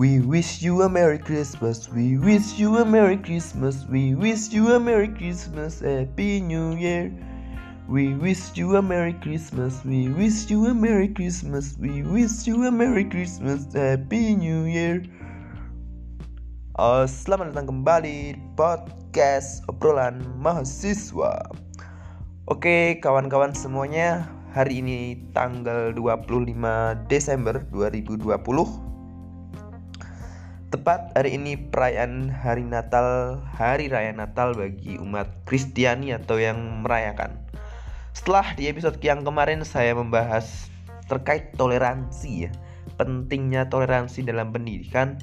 We wish you a Merry Christmas. We wish you a Merry Christmas. We wish you a Merry Christmas. Happy New Year. We wish you a Merry Christmas. We wish you a Merry Christmas. We wish you a Merry Christmas. Happy New Year. Uh, selamat datang kembali podcast obrolan mahasiswa. Oke, kawan-kawan semuanya, hari ini tanggal 25 Desember 2020 Tepat hari ini perayaan hari Natal, hari raya Natal bagi umat Kristiani atau yang merayakan. Setelah di episode yang kemarin saya membahas terkait toleransi ya, pentingnya toleransi dalam pendidikan.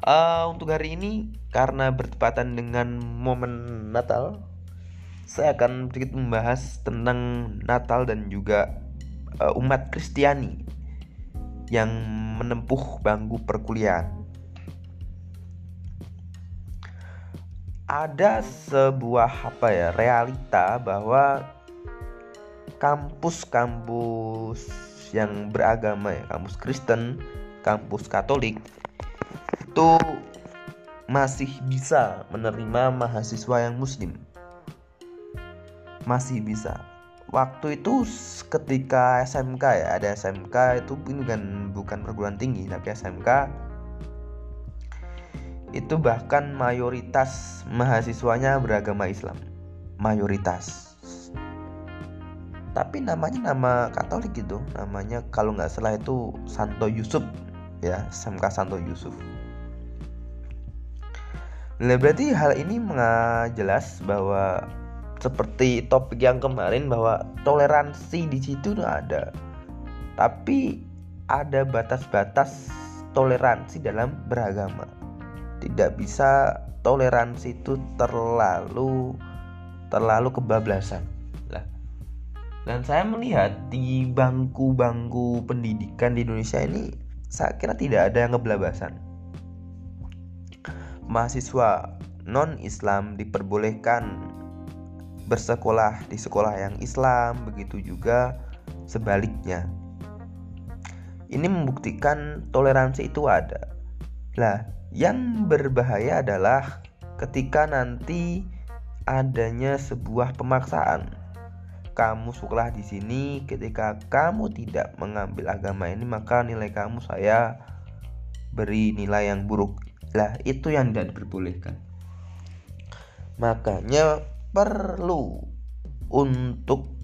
Uh, untuk hari ini karena bertepatan dengan momen Natal, saya akan sedikit membahas tentang Natal dan juga uh, umat Kristiani yang menempuh bangku perkuliahan. Ada sebuah apa ya realita bahwa kampus-kampus yang beragama ya, kampus Kristen, kampus Katolik itu masih bisa menerima mahasiswa yang muslim. Masih bisa waktu itu ketika SMK ya ada SMK itu bukan bukan perguruan tinggi tapi SMK itu bahkan mayoritas mahasiswanya beragama Islam mayoritas. Tapi namanya nama Katolik gitu namanya kalau nggak salah itu Santo Yusuf ya SMK Santo Yusuf. Nah, berarti hal ini jelas bahwa seperti topik yang kemarin bahwa toleransi di situ ada. Tapi ada batas-batas toleransi dalam beragama. Tidak bisa toleransi itu terlalu terlalu kebablasan. Lah. Dan saya melihat di bangku-bangku pendidikan di Indonesia ini saya kira tidak ada yang kebablasan. Mahasiswa non-Islam diperbolehkan bersekolah di sekolah yang Islam, begitu juga sebaliknya. Ini membuktikan toleransi itu ada. Lah, yang berbahaya adalah ketika nanti adanya sebuah pemaksaan. Kamu sekolah di sini, ketika kamu tidak mengambil agama ini, maka nilai kamu saya beri nilai yang buruk. Lah, itu yang tidak diperbolehkan. Makanya perlu untuk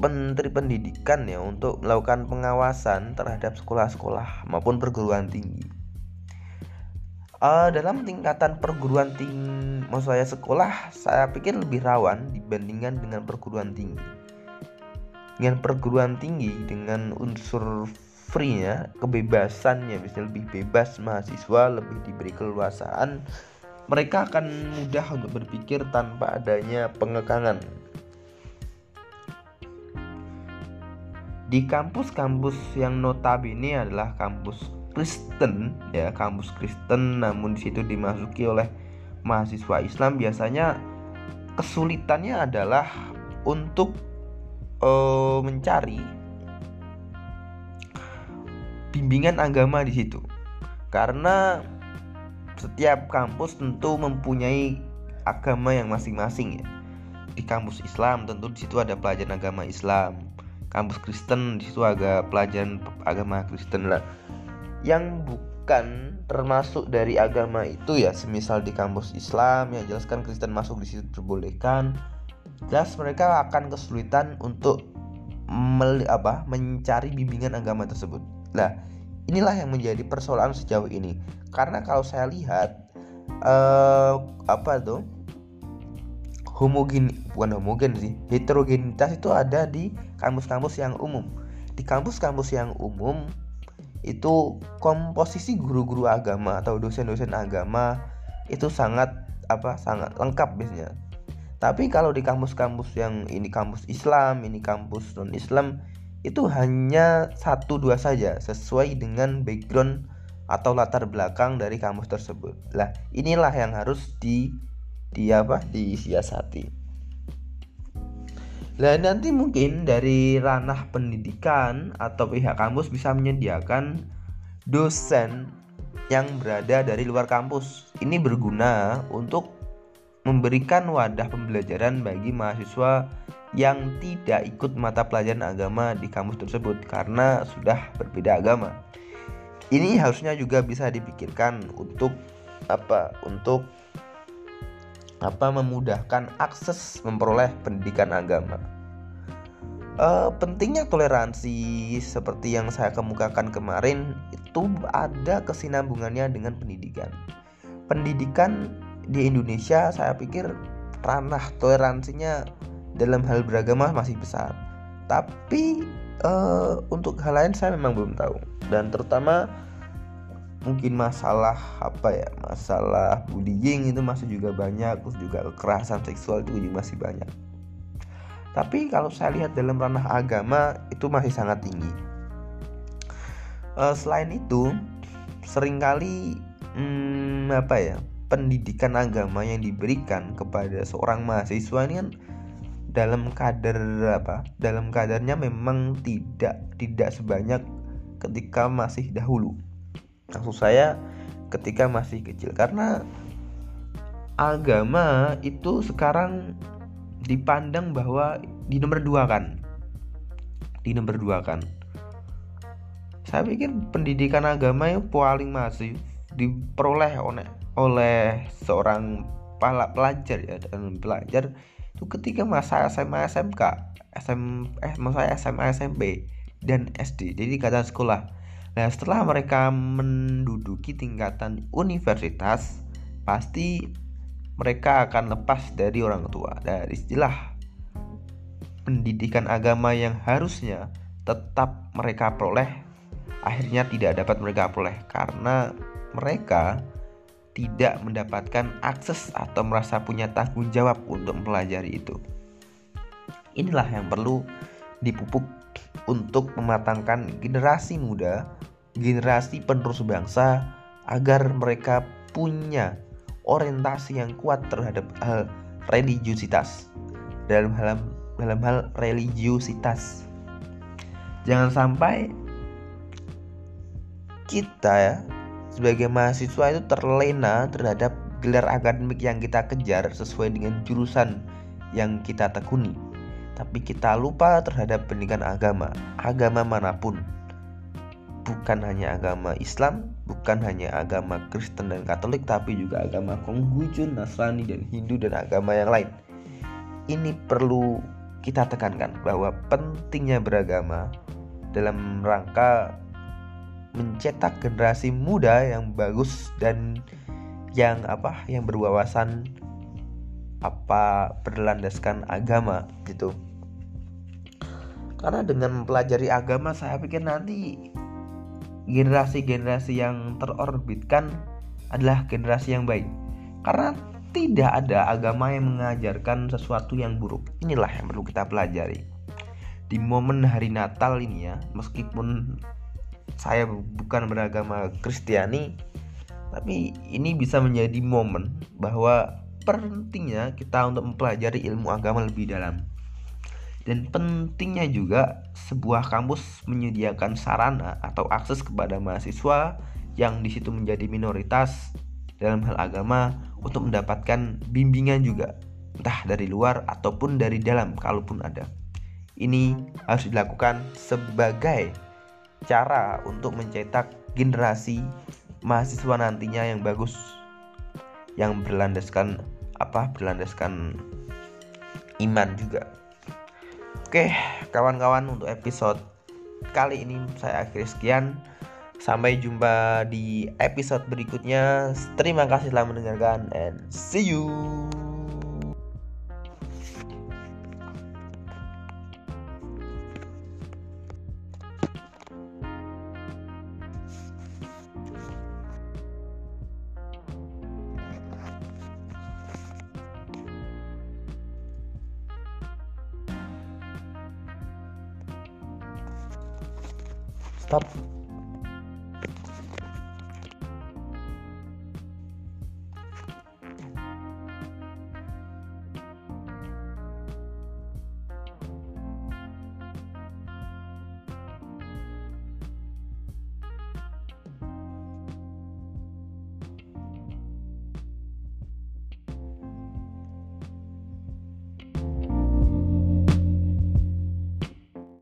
Menteri Pendidikan ya untuk melakukan pengawasan terhadap sekolah-sekolah maupun perguruan tinggi. Uh, dalam tingkatan perguruan tinggi, maksud saya sekolah, saya pikir lebih rawan dibandingkan dengan perguruan tinggi. Dengan perguruan tinggi dengan unsur free-nya, kebebasannya bisa lebih bebas mahasiswa, lebih diberi keluasaan mereka akan mudah untuk berpikir tanpa adanya pengekangan. Di kampus-kampus yang notabene adalah kampus Kristen, ya kampus Kristen, namun di situ dimasuki oleh mahasiswa Islam biasanya kesulitannya adalah untuk uh, mencari bimbingan agama di situ karena setiap kampus tentu mempunyai agama yang masing-masing ya. Di kampus Islam tentu di situ ada pelajaran agama Islam. Kampus Kristen di situ ada pelajaran agama Kristen lah. Yang bukan termasuk dari agama itu ya, semisal di kampus Islam yang jelaskan Kristen masuk di situ diperbolehkan. Jelas mereka akan kesulitan untuk mel, apa mencari bimbingan agama tersebut. Lah, inilah yang menjadi persoalan sejauh ini. Karena kalau saya lihat uh, apa tuh? Homogen bukan homogen sih heterogenitas itu ada di kampus-kampus yang umum. Di kampus-kampus yang umum itu komposisi guru-guru agama atau dosen-dosen agama itu sangat apa sangat lengkap biasanya. Tapi kalau di kampus-kampus yang ini kampus Islam ini kampus non Islam itu hanya satu dua saja sesuai dengan background atau latar belakang dari kamus tersebut. Lah, inilah yang harus di di apa? disiasati. Lah nanti mungkin dari ranah pendidikan atau pihak kampus bisa menyediakan dosen yang berada dari luar kampus. Ini berguna untuk memberikan wadah pembelajaran bagi mahasiswa yang tidak ikut mata pelajaran agama di kampus tersebut karena sudah berbeda agama. Ini harusnya juga bisa dipikirkan untuk apa? Untuk apa memudahkan akses memperoleh pendidikan agama. Uh, pentingnya toleransi seperti yang saya kemukakan kemarin itu ada kesinambungannya dengan pendidikan. Pendidikan di Indonesia saya pikir ranah toleransinya dalam hal beragama masih besar. Tapi uh, untuk hal lain saya memang belum tahu dan terutama mungkin masalah apa ya masalah bullying itu masih juga banyak terus juga kekerasan seksual itu juga masih banyak tapi kalau saya lihat dalam ranah agama itu masih sangat tinggi. Uh, selain itu, sering kali hmm, apa ya pendidikan agama yang diberikan kepada seorang mahasiswa ini kan dalam kadar apa? Dalam kadarnya memang tidak tidak sebanyak ketika masih dahulu. Maksud saya ketika masih kecil karena agama itu sekarang dipandang bahwa di nomor dua kan di nomor dua kan saya pikir pendidikan agama yang paling masif diperoleh oleh oleh seorang pelajar ya dan pelajar itu ketika masa SMA SMK SM eh masa SMA SMP dan SD jadi kata sekolah. Nah setelah mereka menduduki tingkatan universitas pasti mereka akan lepas dari orang tua. Dari istilah pendidikan agama yang harusnya tetap mereka peroleh akhirnya tidak dapat mereka peroleh. Karena mereka tidak mendapatkan akses atau merasa punya tanggung jawab untuk mempelajari itu. Inilah yang perlu dipupuk untuk mematangkan generasi muda, generasi penerus bangsa agar mereka punya orientasi yang kuat terhadap hal religiusitas dalam hal dalam hal religiusitas jangan sampai kita ya sebagai mahasiswa itu terlena terhadap gelar akademik yang kita kejar sesuai dengan jurusan yang kita tekuni tapi kita lupa terhadap pendidikan agama agama mana pun bukan hanya agama Islam, bukan hanya agama Kristen dan Katolik, tapi juga agama Konghucu, Nasrani, dan Hindu dan agama yang lain. Ini perlu kita tekankan bahwa pentingnya beragama dalam rangka mencetak generasi muda yang bagus dan yang apa yang berwawasan apa berlandaskan agama gitu karena dengan mempelajari agama saya pikir nanti generasi-generasi yang terorbitkan adalah generasi yang baik. Karena tidak ada agama yang mengajarkan sesuatu yang buruk. Inilah yang perlu kita pelajari. Di momen hari Natal ini ya, meskipun saya bukan beragama Kristiani, tapi ini bisa menjadi momen bahwa pentingnya kita untuk mempelajari ilmu agama lebih dalam dan pentingnya juga sebuah kampus menyediakan sarana atau akses kepada mahasiswa yang di situ menjadi minoritas dalam hal agama untuk mendapatkan bimbingan juga entah dari luar ataupun dari dalam kalaupun ada. Ini harus dilakukan sebagai cara untuk mencetak generasi mahasiswa nantinya yang bagus yang berlandaskan apa berlandaskan iman juga Oke, kawan-kawan untuk episode kali ini saya akhiri sekian. Sampai jumpa di episode berikutnya. Terima kasih telah mendengarkan and see you. start